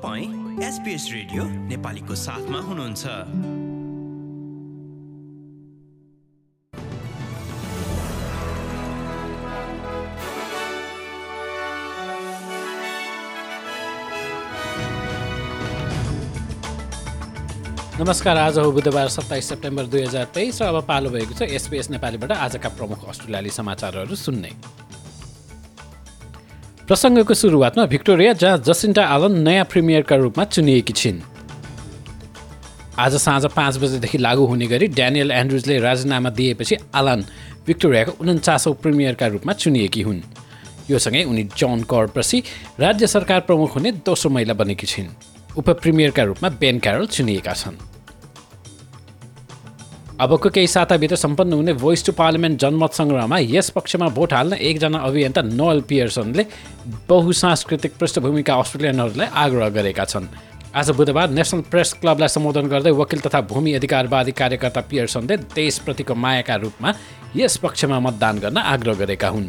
तपाईँ SBS radio नेपालीको साथमा हुनुहुन्छ। नमस्कार आज हो बुधबार सत्ताइस सेप्टेम्बर दुई हजार तेइस र अब पालो भएको छ एसपिएस नेपालीबाट आजका प्रमुख अस्ट्रेलियाली समाचारहरू सुन्ने। प्रसङ्गको सुरुवातमा भिक्टोरिया जहाँ जसिन्टा आलन नयाँ प्रिमियरका रूपमा चुनिएकी छिन्। आज साँझ पाँच बजेदेखि लागू हुने गरी ड्यानियल एन्ड्रुजले राजीनामा दिएपछि आलन भिक्टोरियाको उन्चासौँ प्रिमियरका रूपमा चुनिएकी हुन्। योसँगै उनी जन कर्प्रसी राज्य सरकार प्रमुख हुने दोस्रो महिला बनेकी छिन्। उप प्रिमियरका रूपमा बेन क्यारल चुनिएका छन्। अबको केही साताभित्र सम्पन्न हुने भोइस टु पार्लियामेन्ट जनमत सङ्ग्रहमा यस पक्षमा भोट हाल्न एकजना अभियन्ता नोएल पियर्सनले बहुसांस्कृतिक पृष्ठभूमिका अस्ट्रेलियनहरूलाई आग्रह गरेका छन्। आज बुधबार नेसनल प्रेस क्लबलाई सम्बोधन गर्दै वकिल तथा भूमि अधिकारवादी कार्यकर्ता पियर्सनले देशप्रतिको मायाका रूपमा यस पक्षमा मतदान गर्न आग्रह गरेका हुन्।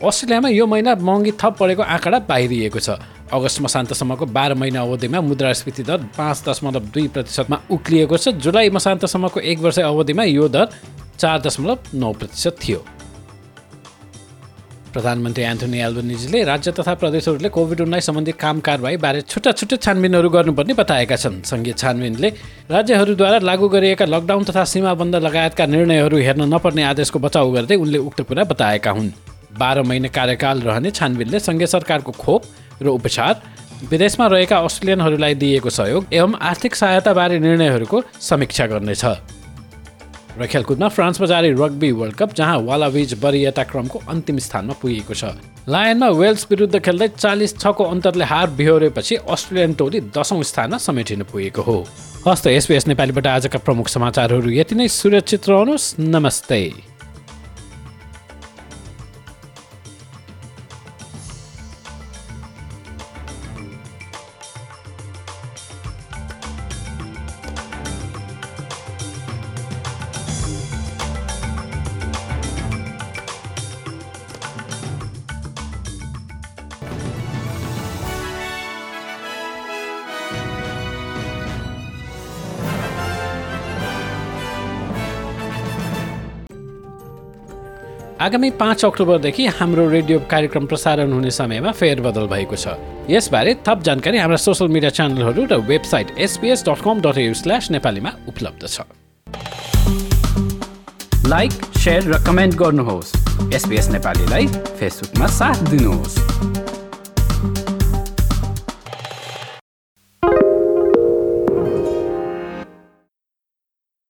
अस्ट्रेलियामा यो महिना महँगी थप बढेको आँकडा बाहिरिएको छ। अगस्त मसान्तसम्मको बाह्र महिना अवधिमा मुद्रास्फीति दर पाँच दशमलव दुई प्रतिशतमा उक्लिएको छ। जुलाई मसान्तसम्मको एक वर्ष अवधिमा यो दर चार दशमलव नौ प्रतिशत थियो। प्रधानमन्त्री एन्थोनी एल्बनिजीले राज्य तथा प्रदेशहरूले कोभिड उन्नाइस सम्बन्धी काम कारवाहीबारे छुट्टा छुट्टै छानबिनहरू गर्नुपर्ने बताएका छन्। सङ्घीय छानबिनले राज्यहरूद्वारा लागू गरिएका लकडाउन तथा सीमाबन्द लगायतका निर्णयहरू हेर्न नपर्ने आदेशको बचाउ गर्दै उनले उक्त कुरा बताएका हुन्। बाह्र महिना कार्यकाल रहने छानबिनले सङ्घीय सरकारको खोप र उपचार विदेशमा रहेका अस्ट्रेलियनहरूलाई दिएको सहयोग एवं आर्थिक सहायताबारे निर्णयहरूको समीक्षा गर्नेछ। र खेलकुदमा फ्रान्समा जारी रग्बी वर्ल्ड कप जहाँ वालाविज वरियता क्रमको अन्तिम स्थानमा पुगेको छ। लायनमा वेल्स विरुद्ध खेल्दै चालिस छको अन्तरले हार बिहोरेपछि अस्ट्रेलियन टोली दसौँ स्थानमा समेटिनु पुगेको हो। हस्त एसपिएस नेपालीबाट आजका प्रमुख समाचारहरू यति नै। सुरक्षित रहनुहोस्। नमस्ते। आगामी पाँच अक्टोबरदेखि हाम्रो रेडियो कार्यक्रम प्रसारण हुने समयमा फेरबदल भएको छ। यसबारे थप जानकारी हाम्रा सोसियल मिडिया च्यानलहरू र website SBS dot com dot U slash नेपालीमा उपलब्ध छ। लाइक सेयर र कमेन्ट गर्नुहोस्। एसपिएस नेपालीलाई फेसबुकमा साथ दिनुहोस्।